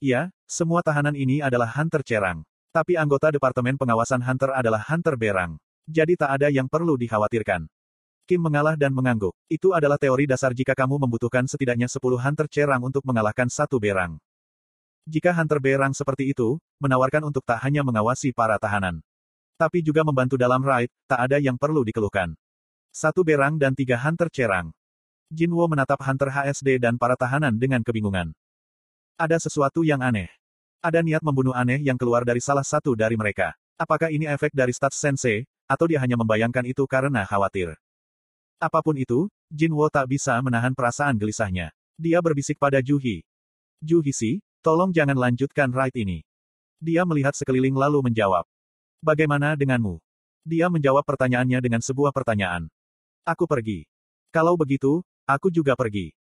Ya, semua tahanan ini adalah Hunter Cerang. Tapi anggota Departemen Pengawasan Hunter adalah Hunter Berang. Jadi tak ada yang perlu dikhawatirkan. Kim mengalah dan mengangguk. Itu adalah teori dasar jika kamu membutuhkan setidaknya 10 Hunter Cerang untuk mengalahkan satu Berang. Jika Hunter Berang seperti itu, menawarkan untuk tak hanya mengawasi para tahanan. Tapi juga membantu dalam raid, tak ada yang perlu dikeluhkan. Satu Berang dan tiga Hunter Cerang. Jinwo menatap Hunter HSD dan para tahanan dengan kebingungan. Ada sesuatu yang aneh. Ada niat membunuh aneh yang keluar dari salah satu dari mereka. Apakah ini efek dari stats sensei, atau dia hanya membayangkan itu karena khawatir? Apa pun itu, Jinwo tak bisa menahan perasaan gelisahnya. Dia berbisik pada Juhi. Juhi si, tolong jangan lanjutkan raid ini. Dia melihat sekeliling lalu menjawab. Bagaimana denganmu? Dia menjawab pertanyaannya dengan sebuah pertanyaan. Aku pergi. Kalau begitu, aku juga pergi.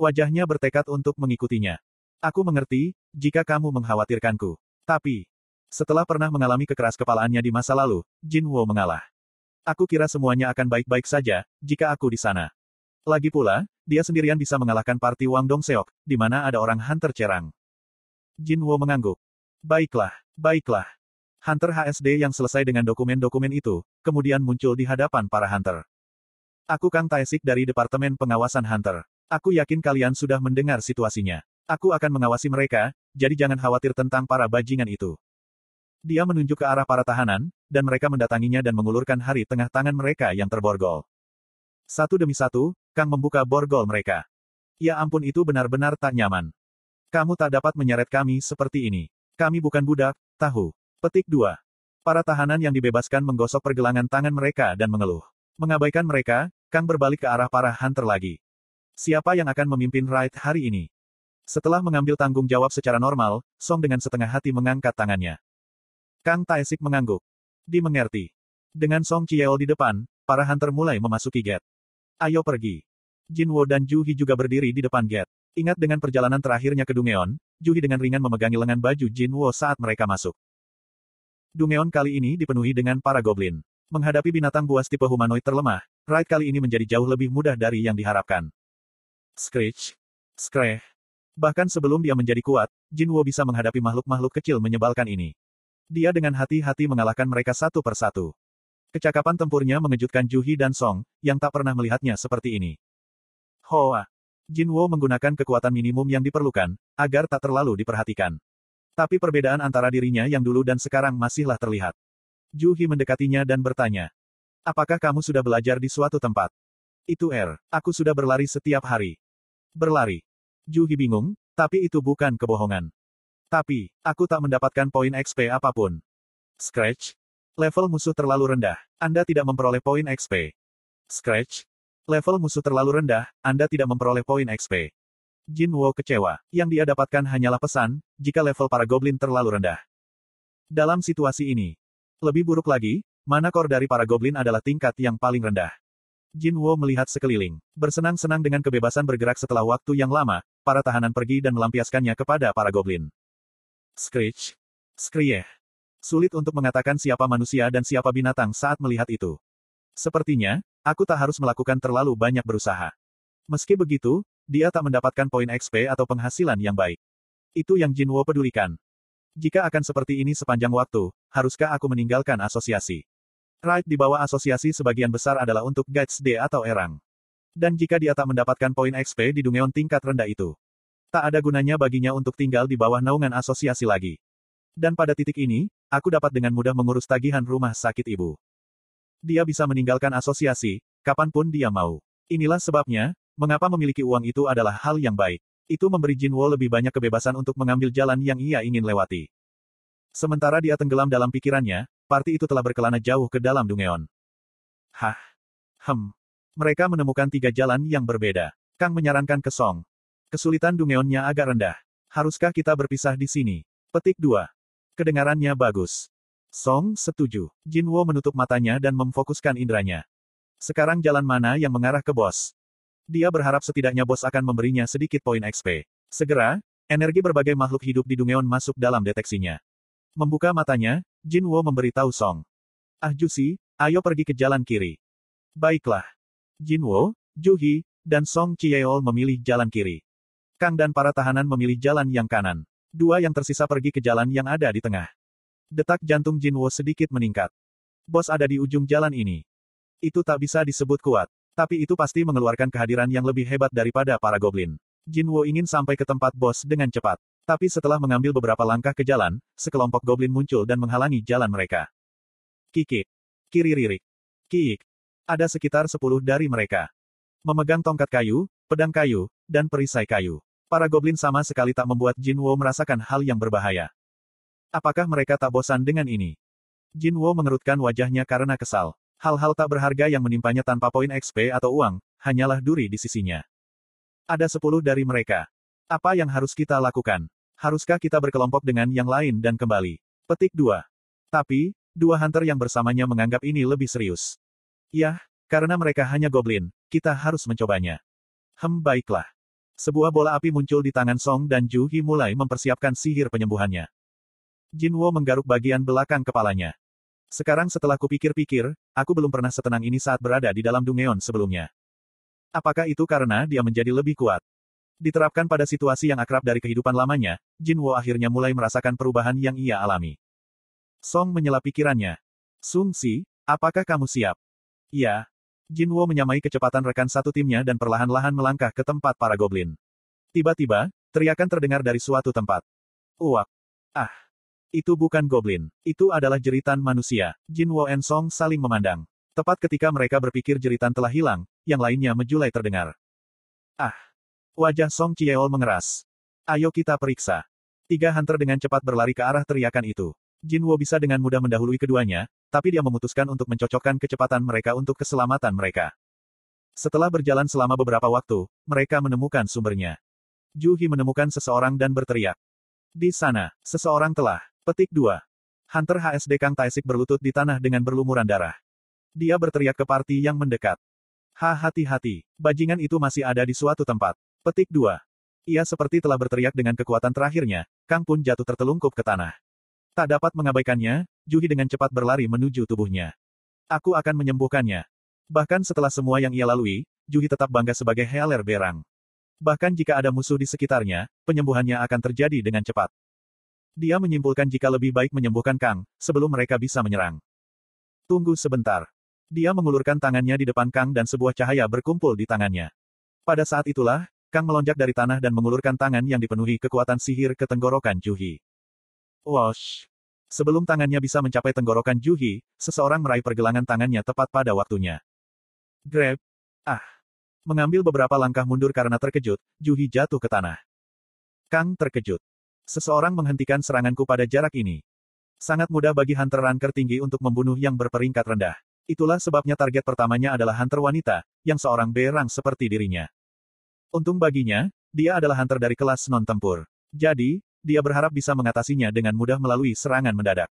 Wajahnya bertekad untuk mengikutinya. Aku mengerti, jika kamu mengkhawatirkanku. Tapi, setelah pernah mengalami kekeras kepalaannya di masa lalu, Jin Wo mengalah. Aku kira semuanya akan baik-baik saja, jika aku di sana. Lagi pula, dia sendirian bisa mengalahkan parti Wang Dongseok, di mana ada orang Hunter Cerang. Jin Wo mengangguk. Baiklah, baiklah. Hunter HSD yang selesai dengan dokumen-dokumen itu, kemudian muncul di hadapan para Hunter. Aku Kang Taesik dari Departemen Pengawasan Hunter. Aku yakin kalian sudah mendengar situasinya. Aku akan mengawasi mereka, jadi jangan khawatir tentang para bajingan itu. Dia menunjuk ke arah para tahanan, dan mereka mendatanginya dan mengulurkan hari tengah tangan mereka yang terborgol. Satu demi satu, Kang membuka borgol mereka. Ya ampun itu benar-benar tak nyaman. Kamu tak dapat menyeret kami seperti ini. Kami bukan budak, tahu. Petik 2. Para tahanan yang dibebaskan menggosok pergelangan tangan mereka dan mengeluh. Mengabaikan mereka, Kang berbalik ke arah para hunter lagi. Siapa yang akan memimpin raid hari ini? Setelah mengambil tanggung jawab secara normal, Song dengan setengah hati mengangkat tangannya. Kang Taesik mengangguk. Dimengerti. Dengan Song Chieo di depan, para hunter mulai memasuki gate. Ayo pergi. Jinwo dan Juhi juga berdiri di depan gate. Ingat dengan perjalanan terakhirnya ke Dungeon, Juhi dengan ringan memegangi lengan baju Jinwo saat mereka masuk. Dungeon kali ini dipenuhi dengan para goblin. Menghadapi binatang buas tipe humanoid terlemah, raid kali ini menjadi jauh lebih mudah dari yang diharapkan. Screech. Screech. Bahkan sebelum dia menjadi kuat, Jinwo bisa menghadapi makhluk-makhluk kecil menyebalkan ini. Dia dengan hati-hati mengalahkan mereka satu persatu. Kecakapan tempurnya mengejutkan Juhi dan Song, yang tak pernah melihatnya seperti ini. Hoa. Jinwo menggunakan kekuatan minimum yang diperlukan, agar tak terlalu diperhatikan. Tapi perbedaan antara dirinya yang dulu dan sekarang masihlah terlihat. Juhi mendekatinya dan bertanya. Apakah kamu sudah belajar di suatu tempat? Itu Er, aku sudah berlari setiap hari. Berlari. Juhi bingung, tapi itu bukan kebohongan. Tapi, aku tak mendapatkan poin XP apa pun. Scratch. Level musuh terlalu rendah. Anda tidak memperoleh poin XP. Scratch. Level musuh terlalu rendah, Anda tidak memperoleh poin XP. Jin Wo kecewa. Yang dia dapatkan hanyalah pesan, jika level para goblin terlalu rendah. Dalam situasi ini, lebih buruk lagi, mana kor dari para goblin adalah tingkat yang paling rendah. Jin Wo melihat sekeliling, bersenang-senang dengan kebebasan bergerak setelah waktu yang lama, para tahanan pergi dan melampiaskannya kepada para goblin. Screech. Skrieh. Sulit untuk mengatakan siapa manusia dan siapa binatang saat melihat itu. Sepertinya, aku tak harus melakukan terlalu banyak berusaha. Meski begitu, dia tak mendapatkan poin XP atau penghasilan yang baik. Itu yang Jinwo pedulikan. Jika akan seperti ini sepanjang waktu, haruskah aku meninggalkan asosiasi? Right di bawah asosiasi sebagian besar adalah untuk Guides D atau Erang. Dan jika dia tak mendapatkan poin XP di Dungeon tingkat rendah itu, tak ada gunanya baginya untuk tinggal di bawah naungan asosiasi lagi. Dan pada titik ini, aku dapat dengan mudah mengurus tagihan rumah sakit ibu. Dia bisa meninggalkan asosiasi, kapan pun dia mau. Inilah sebabnya, mengapa memiliki uang itu adalah hal yang baik. Itu memberi Jinwo lebih banyak kebebasan untuk mengambil jalan yang ia ingin lewati. Sementara dia tenggelam dalam pikirannya, parti itu telah berkelana jauh ke dalam Dungeon. Hah? Hem. Mereka menemukan tiga jalan yang berbeda. Kang menyarankan ke Song. Kesulitan dungeonnya agak rendah. Haruskah kita berpisah di sini? Petik 2. Kedengarannya bagus. Song setuju. Jinwo menutup matanya dan memfokuskan indranya. Sekarang jalan mana yang mengarah ke bos? Dia berharap setidaknya bos akan memberinya sedikit poin XP. Segera, energi berbagai makhluk hidup di Dungeon masuk dalam deteksinya. Membuka matanya, Jinwo memberitahu Song. Ah Jusi, ayo pergi ke jalan kiri. Baiklah. Jinwo, Juhi, dan Song Chieol memilih jalan kiri. Kang dan para tahanan memilih jalan yang kanan. Dua yang tersisa pergi ke jalan yang ada di tengah. Detak jantung Jinwo sedikit meningkat. Bos ada di ujung jalan ini. Itu tak bisa disebut kuat. Tapi itu pasti mengeluarkan kehadiran yang lebih hebat daripada para goblin. Jinwo ingin sampai ke tempat bos dengan cepat. Tapi setelah mengambil beberapa langkah ke jalan, sekelompok goblin muncul dan menghalangi jalan mereka. Kiki. Kiri ririk. Kiik. Ada sekitar sepuluh dari mereka. Memegang tongkat kayu, pedang kayu, dan perisai kayu. Para goblin sama sekali tak membuat Jinwo merasakan hal yang berbahaya. Apakah mereka tak bosan dengan ini? Jinwo mengerutkan wajahnya karena kesal. Hal-hal tak berharga yang menimpanya tanpa poin XP atau uang, hanyalah duri di sisinya. Ada sepuluh dari mereka. Apa yang harus kita lakukan? Haruskah kita berkelompok dengan yang lain dan kembali? Petik 2. Tapi, dua hunter yang bersamanya menganggap ini lebih serius. Yah, karena mereka hanya goblin, kita harus mencobanya. Hem baiklah. Sebuah bola api muncul di tangan Song dan Ju Hi mulai mempersiapkan sihir penyembuhannya. Jinwo menggaruk bagian belakang kepalanya. Sekarang setelah kupikir-pikir, aku belum pernah setenang ini saat berada di dalam Dungeon sebelumnya. Apakah itu karena dia menjadi lebih kuat? Diterapkan pada situasi yang akrab dari kehidupan lamanya, Jinwo akhirnya mulai merasakan perubahan yang ia alami. Song menyela pikirannya. Sung Si, apakah kamu siap? Iya, Jinwo menyamai kecepatan rekan satu timnya dan perlahan-lahan melangkah ke tempat para goblin. Tiba-tiba, teriakan terdengar dari suatu tempat. Uak. Ah. Itu bukan goblin. Itu adalah jeritan manusia. Jinwo and Song saling memandang. Tepat ketika mereka berpikir jeritan telah hilang, yang lainnya menjulai terdengar. Ah. Wajah Song Chieol mengeras. Ayo kita periksa. Tiga hunter dengan cepat berlari ke arah teriakan itu. Jinwo bisa dengan mudah mendahului keduanya, tapi dia memutuskan untuk mencocokkan kecepatan mereka untuk keselamatan mereka. Setelah berjalan selama beberapa waktu, mereka menemukan sumbernya. Juhi menemukan seseorang dan berteriak. Di sana, seseorang telah. Petik 2. Hunter HSD Kang Taisik berlutut di tanah dengan berlumuran darah. Dia berteriak ke party yang mendekat. Ha hati-hati, bajingan itu masih ada di suatu tempat. Petik 2. Ia seperti telah berteriak dengan kekuatan terakhirnya, Kang pun jatuh tertelungkup ke tanah. Tak dapat mengabaikannya, Juhi dengan cepat berlari menuju tubuhnya. Aku akan menyembuhkannya. Bahkan setelah semua yang ia lalui, Juhi tetap bangga sebagai Healer Berang. Bahkan jika ada musuh di sekitarnya, penyembuhannya akan terjadi dengan cepat. Dia menyimpulkan jika lebih baik menyembuhkan Kang, sebelum mereka bisa menyerang. Tunggu sebentar. Dia mengulurkan tangannya di depan Kang dan sebuah cahaya berkumpul di tangannya. Pada saat itulah, Kang melonjak dari tanah dan mengulurkan tangan yang dipenuhi kekuatan sihir ke tenggorokan Juhi. Wash. Sebelum tangannya bisa mencapai tenggorokan Juhi, seseorang meraih pergelangan tangannya tepat pada waktunya. Grab. Ah. Mengambil beberapa langkah mundur karena terkejut, Juhi jatuh ke tanah. Kang terkejut. Seseorang menghentikan seranganku pada jarak ini. Sangat mudah bagi Hunter Ranker tinggi untuk membunuh yang berperingkat rendah. Itulah sebabnya target pertamanya adalah Hunter wanita, yang seorang berang seperti dirinya. Untung baginya, dia adalah Hunter dari kelas non-tempur. Jadi, dia berharap bisa mengatasinya dengan mudah melalui serangan mendadak.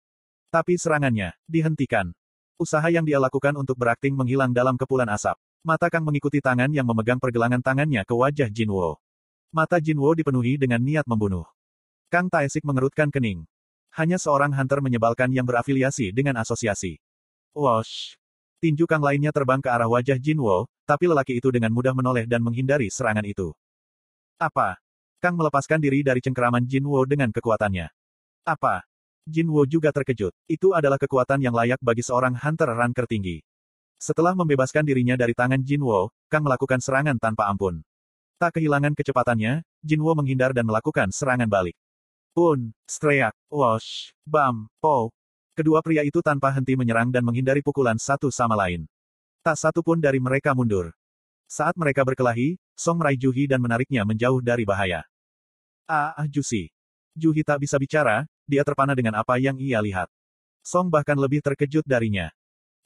Tapi serangannya dihentikan. Usaha yang dia lakukan untuk berakting menghilang dalam kepulan asap. Mata Kang mengikuti tangan yang memegang pergelangan tangannya ke wajah Jinwo. Mata Jinwo dipenuhi dengan niat membunuh. Kang Taesik mengerutkan kening. Hanya seorang hunter menyebalkan yang berafiliasi dengan asosiasi. Wash. Tinju Kang lainnya terbang ke arah wajah Jinwo, tapi lelaki itu dengan mudah menoleh dan menghindari serangan itu. Apa? Kang melepaskan diri dari cengkeraman Jinwo dengan kekuatannya. Apa? Jinwo juga terkejut. Itu adalah kekuatan yang layak bagi seorang hunter ranker tinggi. Setelah membebaskan dirinya dari tangan Jinwo, Kang melakukan serangan tanpa ampun. Tak kehilangan kecepatannya, Jinwo menghindar dan melakukan serangan balik. Pun, streak, wash, bam, po. Kedua pria itu tanpa henti menyerang dan menghindari pukulan satu sama lain. Tak satu pun dari mereka mundur. Saat mereka berkelahi, Song meraih Juhi dan menariknya menjauh dari bahaya. Ah, ah Jusi. Juhi tak bisa bicara, dia terpana dengan apa yang ia lihat. Song bahkan lebih terkejut darinya.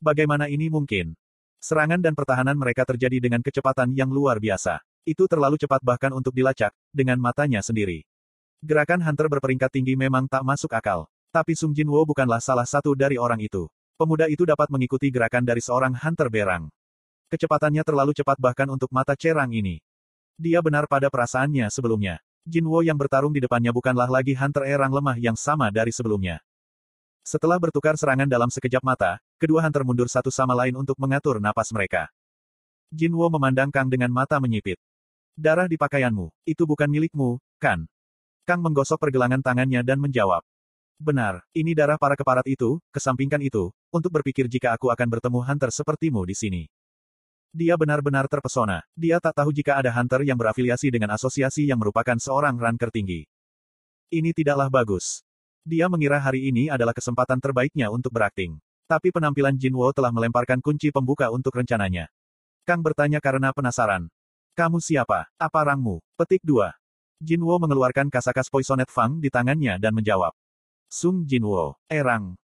Bagaimana ini mungkin? Serangan dan pertahanan mereka terjadi dengan kecepatan yang luar biasa. Itu terlalu cepat bahkan untuk dilacak, dengan matanya sendiri. Gerakan Hunter berperingkat tinggi memang tak masuk akal. Tapi Sung Jinwo bukanlah salah satu dari orang itu. Pemuda itu dapat mengikuti gerakan dari seorang Hunter berang. Kecepatannya terlalu cepat bahkan untuk mata cerang ini. Dia benar pada perasaannya sebelumnya. Jinwo yang bertarung di depannya bukanlah lagi Hunter Erang lemah yang sama dari sebelumnya. Setelah bertukar serangan dalam sekejap mata, kedua Hunter mundur satu sama lain untuk mengatur napas mereka. Jinwo memandang Kang dengan mata menyipit. Darah di pakaianmu, itu bukan milikmu, kan? Kang menggosok pergelangan tangannya dan menjawab. Benar, ini darah para keparat itu, kesampingkan itu, untuk berpikir jika aku akan bertemu hunter sepertimu di sini. Dia benar-benar terpesona. Dia tak tahu jika ada hunter yang berafiliasi dengan asosiasi yang merupakan seorang ranker tinggi. Ini tidaklah bagus. Dia mengira hari ini adalah kesempatan terbaiknya untuk berakting. Tapi penampilan Jinwo telah melemparkan kunci pembuka untuk rencananya. Kang bertanya karena penasaran. Kamu siapa? Apa rangmu? Petik 2. Jinwo mengeluarkan kasakas Poisonet Fang di tangannya dan menjawab. Sung Jinwo, Erang.